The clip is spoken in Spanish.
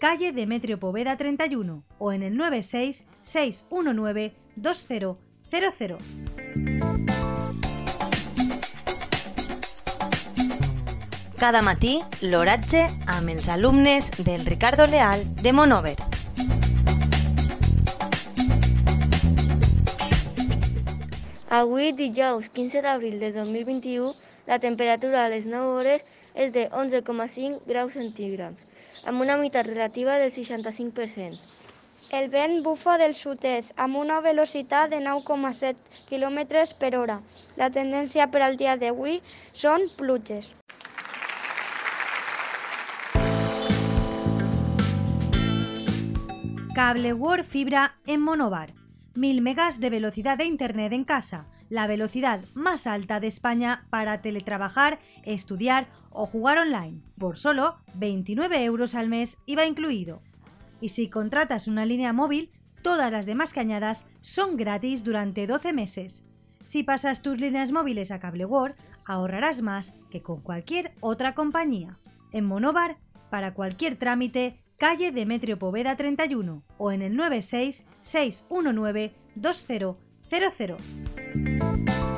calle Demetrio Poveda 31 o en el 96 619 2000. Cada matí, l'oratge amb els alumnes del Ricardo Leal de Monover. Avui, dijous 15 d'abril de 2021, la temperatura a les 9 hores és de 11,5 graus centígrads, amb una humitat relativa del 65%. El vent bufa del sud-est amb una velocitat de 9,7 km per hora. La tendència per al dia d'avui són pluges. Cable World Fibra en Monobar. 1000 megas de velocidad de Internet en casa, la velocidad más alta de España para teletrabajar, estudiar o jugar online, por solo 29 euros al mes IVA incluido. Y si contratas una línea móvil, todas las demás cañadas son gratis durante 12 meses. Si pasas tus líneas móviles a Cable World, ahorrarás más que con cualquier otra compañía. En Monobar, para cualquier trámite, calle Demetrio Poveda 31 o en el 96 619 00.